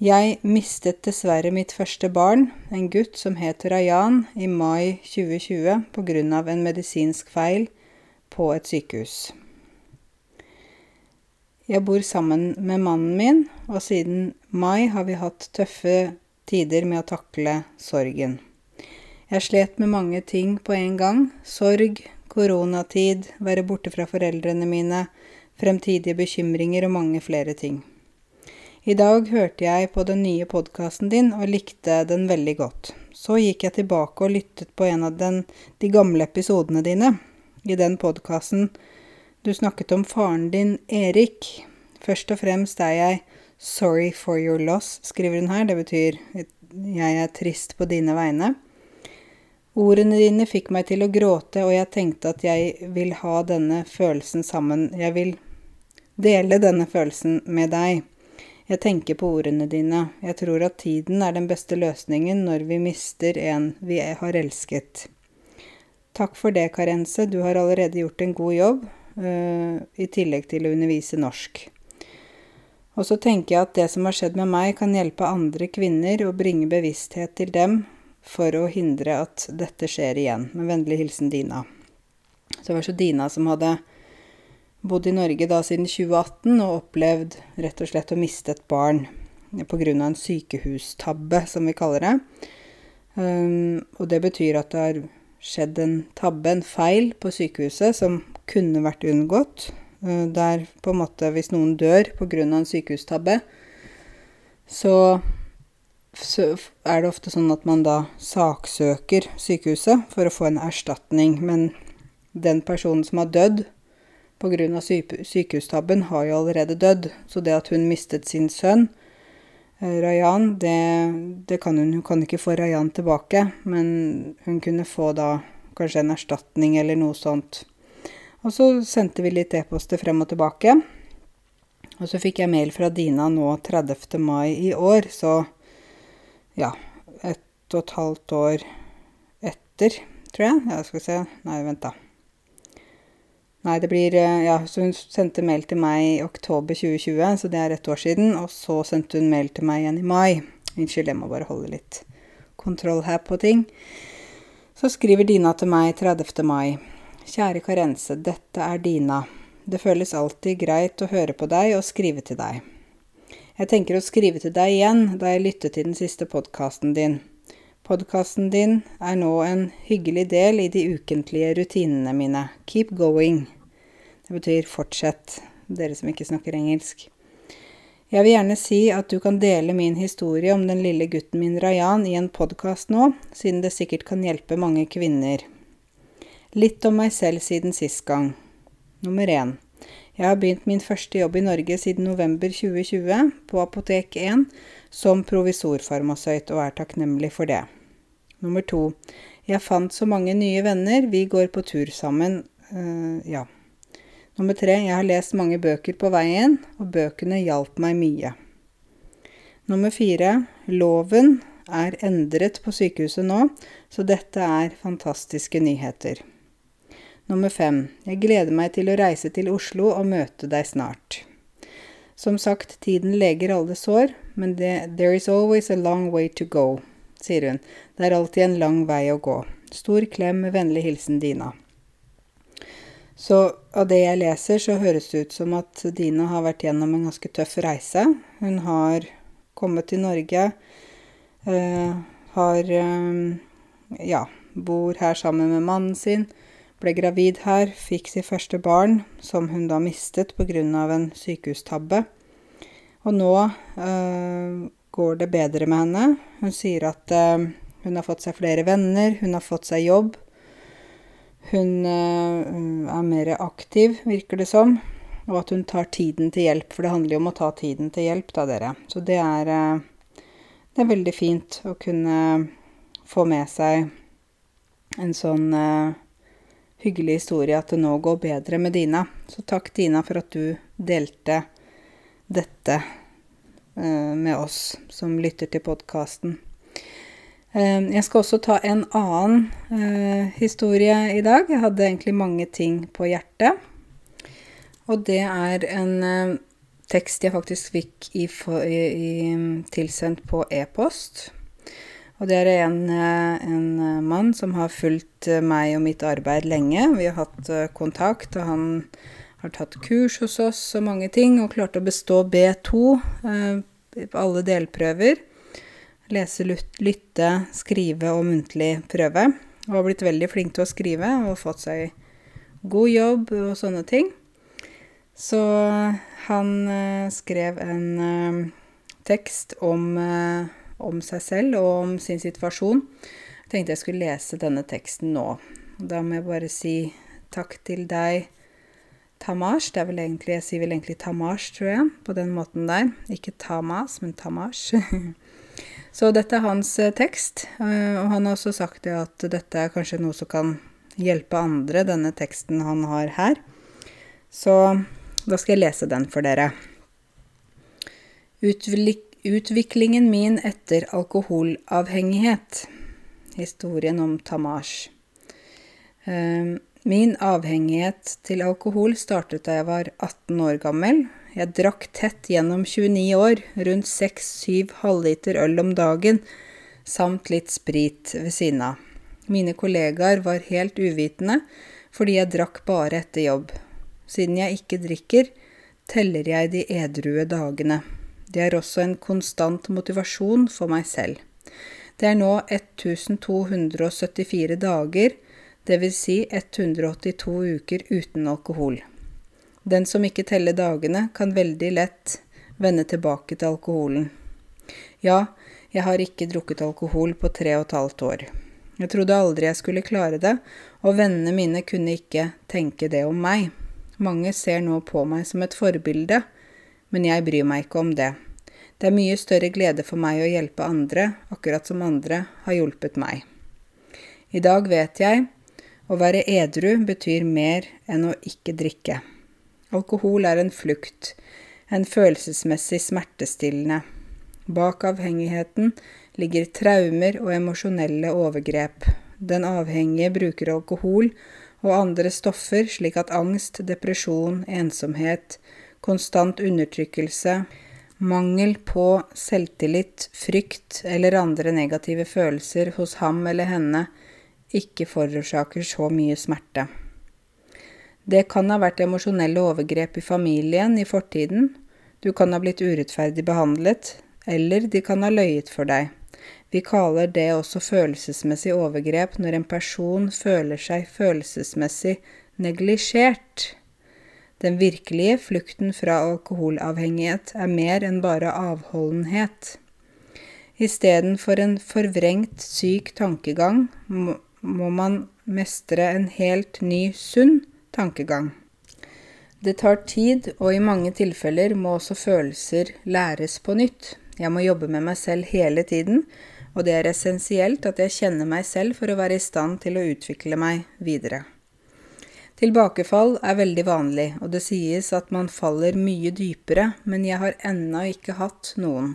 Jeg mistet dessverre mitt første barn, en gutt som het Rayan, i mai 2020 pga. en medisinsk feil på et sykehus. Jeg bor sammen med mannen min, og siden mai har vi hatt tøffe tider med å takle sorgen. Jeg slet med mange ting på en gang. Sorg, koronatid, være borte fra foreldrene mine, fremtidige bekymringer og mange flere ting. I dag hørte jeg på den nye podkasten din og likte den veldig godt. Så gikk jeg tilbake og lyttet på en av den, de gamle episodene dine. I den podkasten du snakket om faren din, Erik. Først og fremst er jeg sorry for your loss, skriver hun her. Det betyr jeg er trist på dine vegne. Ordene dine fikk meg til å gråte, og jeg tenkte at jeg vil ha denne følelsen sammen. Jeg vil dele denne følelsen med deg. Jeg tenker på ordene dine. Jeg tror at tiden er den beste løsningen når vi mister en vi har elsket. Takk for det, Karense. Du har allerede gjort en god jobb. uh, i tillegg til å undervise norsk. Og så tenker jeg at det som har skjedd med meg, kan hjelpe andre kvinner og bringe bevissthet til dem for å hindre at dette skjer igjen. Med vennlig hilsen Dina. Så det var så Dina som hadde bodd i Norge da siden 2018 og opplevd rett og slett å miste et barn pga. en sykehustabbe, som vi kaller det. Um, og det betyr at det har skjedd en tabbe, en feil, på sykehuset som kunne vært unngått. Uh, der på en måte hvis noen dør pga. en sykehustabbe, så er det ofte sånn at man da saksøker sykehuset for å få en erstatning. Men den personen som har dødd pga. sykehustabben, har jo allerede dødd. Så det at hun mistet sin sønn, eh, Rayan, det, det kan hun Hun kan ikke få Rayan tilbake, men hun kunne få da kanskje en erstatning eller noe sånt. Og så sendte vi litt e-poster frem og tilbake. Og så fikk jeg mail fra Dina nå 30. mai i år, så ja, ett og et halvt år etter, tror jeg. Ja, skal vi se Nei, vent, da. Nei, det blir eh, Ja, så hun sendte mail til meg i oktober 2020, så det er ett år siden. Og så sendte hun mail til meg igjen i mai. Unnskyld, jeg må bare holde litt kontroll her på ting. Så skriver Dina til meg 30. mai. Kjære Karense, dette er Dina. Det føles alltid greit å høre på deg og skrive til deg. Jeg tenker å skrive til deg igjen da jeg lyttet til den siste podkasten din. Podkasten din er nå en hyggelig del i de ukentlige rutinene mine. Keep going. Det betyr fortsett, dere som ikke snakker engelsk. Jeg vil gjerne si at du kan dele min historie om den lille gutten min Rayan i en podkast nå, siden det sikkert kan hjelpe mange kvinner. Litt om meg selv siden sist gang. Nummer én. Jeg har begynt min første jobb i Norge siden november 2020, på Apotek 1, som provisorfarmasøyt, og er takknemlig for det. Nummer to. Jeg fant så mange nye venner, vi går på tur sammen. Uh, ja. Nummer tre, jeg har lest mange bøker på veien, og bøkene hjalp meg mye. Nummer fire, loven er endret på sykehuset nå, så dette er fantastiske nyheter. Nummer fem, jeg gleder meg til å reise til Oslo og møte deg snart. Som sagt, tiden leger alle sår, men det, there is always a long way to go, sier hun. Det er alltid en lang vei å gå. Stor klem med vennlig hilsen Dina. Så av det jeg leser, så høres det ut som at Dina har vært gjennom en ganske tøff reise. Hun har kommet til Norge, øh, har øh, ja, bor her sammen med mannen sin, ble gravid her, fikk sitt første barn, som hun da mistet pga. en sykehustabbe. Og nå øh, går det bedre med henne. Hun sier at hun har fått seg flere venner, hun har fått seg jobb. Hun øh, er mer aktiv, virker det som, og at hun tar tiden til hjelp. For det handler jo om å ta tiden til hjelp, da, dere. Så det er, det er veldig fint å kunne få med seg en sånn hyggelig historie at det nå går bedre med Dina. Så takk, Dina, for at du delte dette med oss som lytter til podkasten. Ehm, jeg skal også ta en annen eh, historie i dag. Jeg hadde egentlig mange ting på hjertet. Og det er en eh, tekst jeg faktisk fikk i, i, tilsendt på e-post. Og det er en, eh, en, mann som har fulgt meg og mitt arbeid lenge. Vi har hatt kontakt, og han har tatt kurs hos oss og mange ting, og klarte å bestå B2 på alle delprøver. Lese, lytte, skrive og muntlig prøve. Og har blitt veldig flink til å skrive og fått seg god jobb og sånne ting. Så han skrev en tekst om, om, seg selv og om sin situasjon. Jeg tenkte jeg skulle lese denne teksten nå. Da må jeg bare si takk til deg, Tamash. Det er vel egentlig, Jeg sier vel egentlig Tamash, tror jeg, på den måten der. Ikke Tamas, men Tamash. Så dette er hans eh, tekst, eh, og han har også sagt det at dette er kanskje noe som kan hjelpe andre, denne teksten han har her. Så da skal jeg lese den for dere. Utviklingen min etter alkoholavhengighet. Historien om Tamash. Eh, min avhengighet til alkohol startet da jeg var 18 år gammel, jeg drakk tett gjennom 29 år, rundt 6-7 halvliter øl om dagen, samt litt sprit ved siden av. Mine kollegaer var helt uvitende, fordi jeg drakk bare etter jobb. Siden jeg ikke drikker, teller jeg de edrue dagene. Det er også en konstant motivasjon for meg selv. Det er nå 1274 dager, dvs. Si 182 uker uten alkohol. Den som ikke teller dagene, kan veldig lett vende tilbake til alkoholen. Ja, Jeg har ikke drukket alkohol på tre og et halvt år. Jeg trodde aldri jeg skulle klare det, og vennene mine kunne ikke tenke det om meg. Mange ser nå på meg som et forbilde, men jeg bryr meg ikke om det. Det er mye større glede for meg å hjelpe andre, akkurat som andre har hjulpet meg. I dag vet jeg å være edru betyr mer enn å ikke drikke. Alkohol er en flukt, en følelsesmessig smertestillende. Bak avhengigheten ligger traumer og emosjonelle overgrep. Den avhengige bruker alkohol og andre stoffer slik at angst, depresjon, ensomhet, konstant undertrykkelse, mangel på selvtillit, frykt eller andre negative følelser hos ham eller henne ikke forårsaker så mye smerte. Det kan ha vært emosjonelle overgrep i familien i fortiden, du kan ha blitt urettferdig behandlet, eller de kan ha løyet for deg. Vi kaller det også følelsesmessig overgrep når en person føler seg følelsesmessig neglisjert. Den virkelige flukten fra alkoholavhengighet er mer enn bare avholdenhet. Istedenfor en forvrengt syk tankegang må man mestre en helt ny, sunn tankegang. Det tar tid, og i mange tilfeller må også følelser læres på nytt. Jeg må jobbe med meg selv hele tiden, og det er essensielt at jeg kjenner meg selv for å være i stand til å utvikle meg videre. Tilbakefall er veldig vanlig, og det sies at man faller mye dypere, men jeg har ennå ikke hatt noen.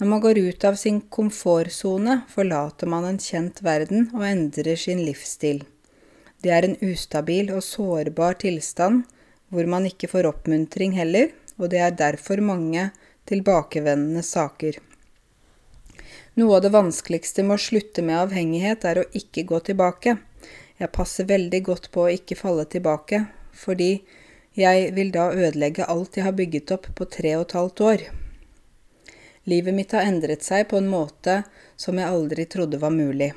Når man går ut av sin komfortsone, forlater man en kjent verden og endrer sin livsstil. Det er en ustabil og sårbar tilstand, hvor man ikke får oppmuntring heller, og det er derfor mange tilbakevendende saker. Noe av det vanskeligste med å slutte med avhengighet er å ikke gå tilbake. Jeg passer veldig godt på å ikke falle tilbake, fordi jeg vil da ødelegge alt jeg har bygget opp på tre og et halvt år. Livet mitt har endret seg på en måte som jeg aldri trodde var mulig.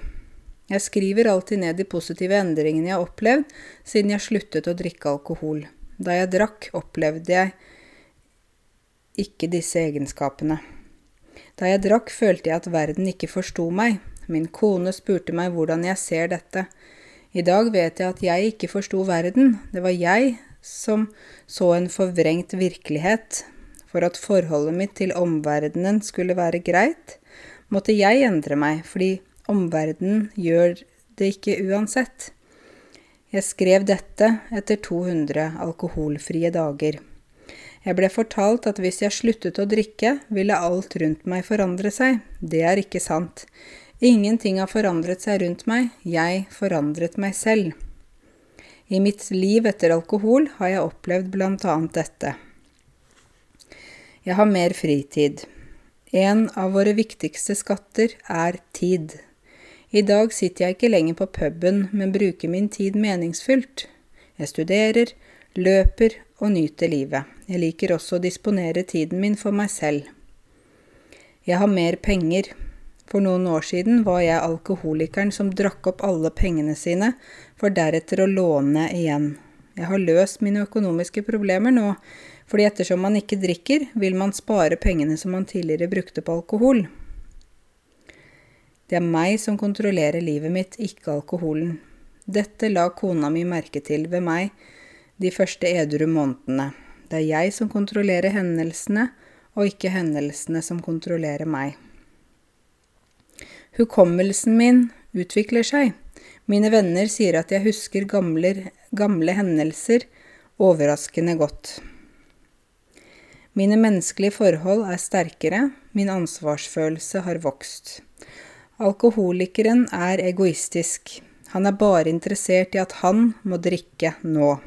Jeg skriver alltid ned de positive endringene jeg har opplevd siden jeg sluttet å drikke alkohol. Da jeg drakk, opplevde jeg ikke disse egenskapene. Da jeg drakk, følte jeg at verden ikke forsto meg. Min kone spurte meg hvordan jeg ser dette. I dag vet jeg at jeg ikke forsto verden, det var jeg som så en forvrengt virkelighet, for at forholdet mitt til omverdenen skulle være greit, måtte jeg endre meg, fordi omverdenen gjør det ikke uansett. Jeg skrev dette etter 200 alkoholfrie dager. Jeg ble fortalt at hvis jeg sluttet å drikke, ville alt rundt meg forandre seg. Det er ikke sant. Ingenting har forandret seg rundt meg, jeg forandret meg selv. I mitt liv etter alkohol har jeg opplevd annet dette. Jeg har mer fritid. En av våre viktigste skatter er tid. I dag sitter jeg ikke lenger på puben, men bruker min tid meningsfylt. Jeg studerer, løper og nyter livet. Jeg liker også å disponere tiden min for meg selv. Jeg har mer penger. For noen år siden var jeg alkoholikeren som drakk opp alle pengene sine, for deretter å låne igjen. Jeg har løst mine økonomiske problemer nå, fordi ettersom man ikke drikker, vil man spare pengene som man tidligere brukte på alkohol. Det er meg som kontrollerer livet mitt, ikke alkoholen. Dette la kona mi merke til ved meg de første edru månedene. Det er jeg som kontrollerer hendelsene, og ikke hendelsene som kontrollerer meg. Hukommelsen min utvikler seg. Mine venner sier at jeg husker gamle, gamle hendelser overraskende godt. Mine menneskelige forhold er sterkere, min ansvarsfølelse har vokst. Alkoholikeren er egoistisk. Han er bare interessert i at han må drikke nå.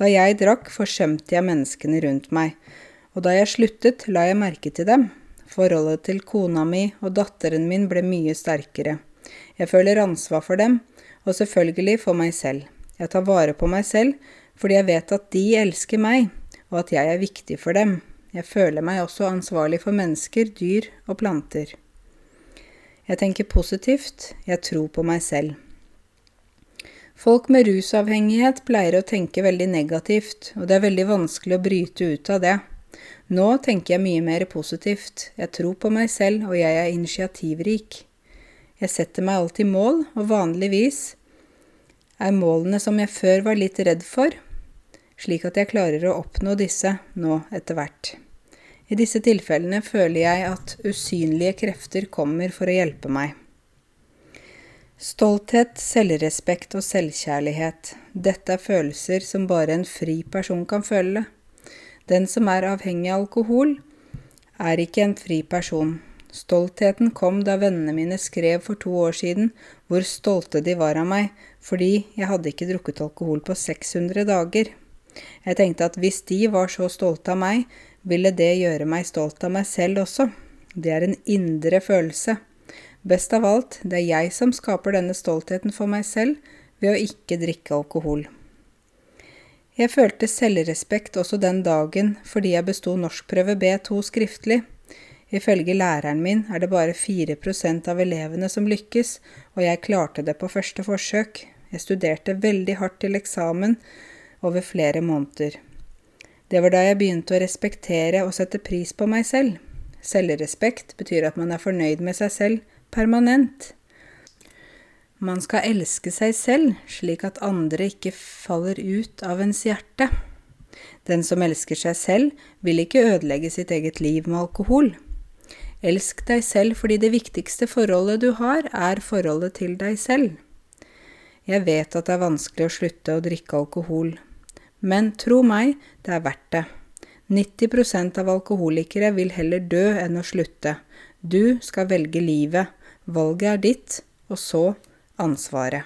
Da jeg drakk, forsømte jeg menneskene rundt meg, og da jeg sluttet, la jeg merke til dem. Forholdet til kona mi og datteren min ble mye sterkere. Jeg føler ansvar for dem, og selvfølgelig for meg selv. Jeg tar vare på meg selv fordi jeg vet at de elsker meg, og at jeg er viktig for dem. Jeg føler meg også ansvarlig for mennesker, dyr og planter. Jeg tenker positivt, jeg tror på meg selv. Folk med rusavhengighet pleier å tenke veldig negativt, og det er veldig vanskelig å bryte ut av det. Nå tenker jeg mye mer positivt. Jeg tror på meg selv, og jeg er initiativrik. Jeg setter meg alltid mål, og vanligvis er målene som jeg før var litt redd for, slik at jeg klarer å oppnå disse nå etter hvert. I disse tilfellene føler jeg at usynlige krefter kommer for å hjelpe meg. Stolthet, selvrespekt og selvkjærlighet. Dette er følelser som bare en fri person kan føle. Den som er avhengig av alkohol, er ikke en fri person. Stoltheten kom da vennene mine skrev for to år siden hvor stolte de var av meg, fordi jeg hadde ikke drukket alkohol på 600 dager. Jeg tenkte at hvis de var så stolte av meg, ville det gjøre meg stolt av meg selv også. Det er en indre følelse. Best av alt, det er jeg som skaper denne stoltheten for meg selv ved å ikke drikke alkohol. Jeg følte selvrespekt også den dagen fordi jeg besto norskprøve B2 skriftlig. Ifølge læreren min er det bare 4% av elevene som lykkes, og jeg klarte det på første forsøk. Jeg studerte veldig hardt til eksamen over flere måneder. Det var da jeg begynte å respektere og sette pris på meg selv. Selvrespekt betyr at man er fornøyd med seg selv permanent. Man skal elske seg selv, slik at andre ikke faller ut av ens hjerte. Den som elsker seg selv, vil ikke ødelegge sitt eget liv med alkohol. Elsk deg selv fordi det viktigste forholdet du har, er forholdet til deg selv. Jeg vet at det er vanskelig å slutte å drikke alkohol, men tro meg, det er verdt det. 90% av alkoholikere vil heller dø enn å slutte. Du skal velge livet. Valget er ditt, og så ansvaret.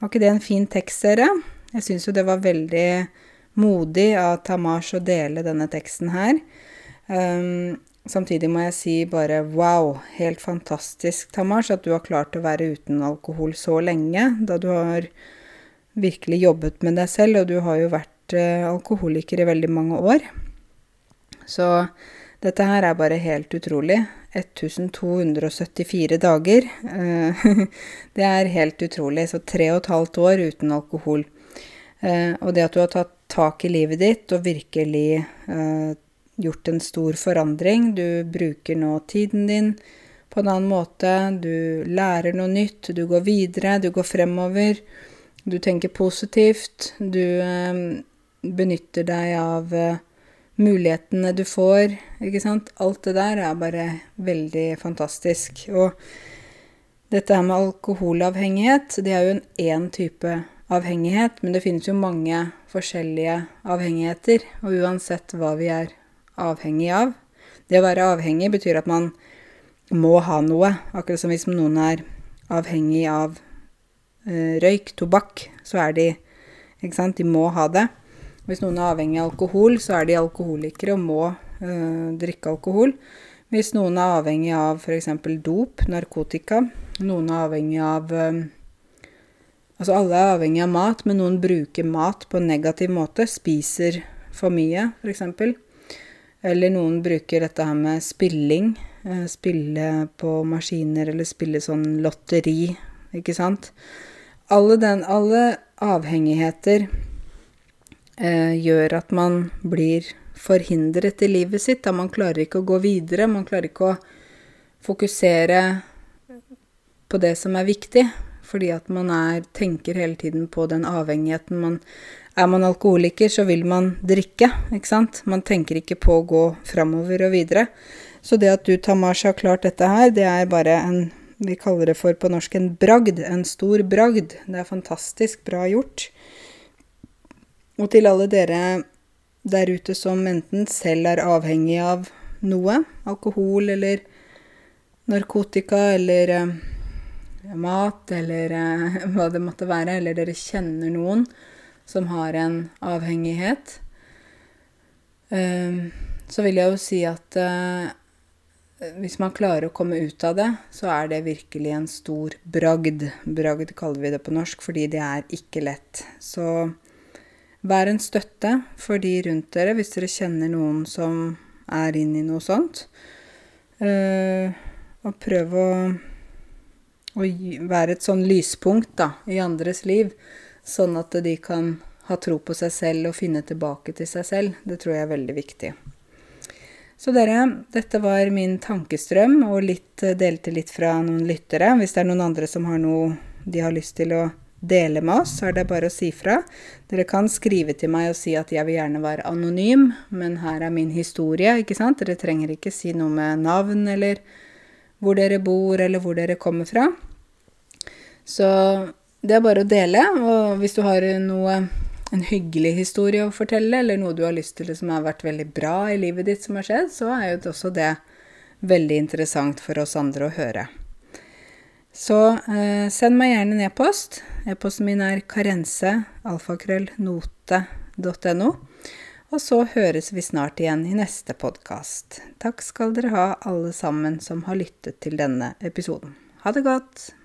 Var ikke det en fin tekst, dere? Jeg syns jo det var veldig modig av Tamash å dele denne teksten her. Um, samtidig må jeg si bare wow, helt fantastisk, Tamash, at du har klart å være uten alkohol så lenge, da du har virkelig jobbet med deg selv, og du har jo vært uh, alkoholiker i veldig mange år. Så dette her er bare helt utrolig. 1274 dager. Eh, det er helt utrolig. Så tre og et halvt år uten alkohol. Eh, og det at du har tatt tak i livet ditt og virkelig eh, gjort en stor forandring Du bruker nå tiden din på en annen måte. Du lærer noe nytt. Du går videre. Du går fremover. Du tenker positivt. Du benytter deg av mulighetene du får, ikke sant. Alt det der er bare veldig fantastisk. Og dette her med alkoholavhengighet, det er jo en én type avhengighet, men det finnes jo mange forskjellige avhengigheter, og uansett hva vi er avhengig av Det å være avhengig betyr at man må ha noe, akkurat som hvis noen er avhengig av uh, røyk, tobakk, så er de Ikke sant, de må ha det. Hvis noen er avhengig av alkohol, så er de alkoholikere og må øh, drikke alkohol. Hvis noen er avhengig av f.eks. dop, narkotika, noen er avhengig av øh, Altså alle er avhengig av mat, men noen bruker mat på en negativ måte. Spiser for mye, f.eks. Eller noen bruker dette her med spilling. Øh, spille på maskiner eller spille sånn lotteri, ikke sant. Alle, den, alle avhengigheter eh, gjør at man blir forhindret i livet sitt. Da man klarer ikke å gå videre, man klarer ikke å fokusere på det som er viktig. Fordi at man er, tenker hele tiden på den avhengigheten man Er man alkoholiker, så vil man drikke, ikke sant? Man tenker ikke på å gå framover og videre. Så det at du, Tamash, har klart dette her, det er bare en Vi kaller det for på norsk en bragd. En stor bragd. Det er fantastisk bra gjort. Og til alle dere der ute som enten selv er avhengig av noe, alkohol eller narkotika eller eh, mat eller eh, hva det måtte være, eller dere kjenner noen som har en avhengighet, eh, så vil jeg jo si at hvis man klarer å komme ut av det, så er det virkelig en stor bragd. Bragd kaller vi det på norsk, fordi det er ikke lett. Så Vær en støtte for de rundt dere hvis dere kjenner noen som er inne i noe sånt. Uh, og prøv å, å, være et sånn lyspunkt da, i andres liv, sånn at de kan ha tro på seg selv og finne tilbake til seg selv. Det tror jeg er veldig viktig. Så dere, dette var min tankestrøm, og litt, delte litt fra noen lyttere. Hvis det er noen andre som har noe de har lyst til å dele med oss, så er det bare å si fra. Dere kan skrive til meg og si at jeg vil gjerne være anonym, men her er min historie, ikke sant? Dere trenger ikke si noe med navn eller hvor dere bor eller hvor dere kommer fra. Så det er bare å dele, og hvis du har noe en hyggelig historie å fortelle, eller noe du har lyst til som har vært veldig bra i livet ditt som har skjedd, så er jo også det veldig interessant for oss andre å høre. Så eh, send meg gjerne en e-post. E-posten min er karense.alfakrøllnote.no. Og så høres vi snart igjen i neste podkast. Takk skal dere ha, alle sammen som har lyttet til denne episoden. Ha det godt!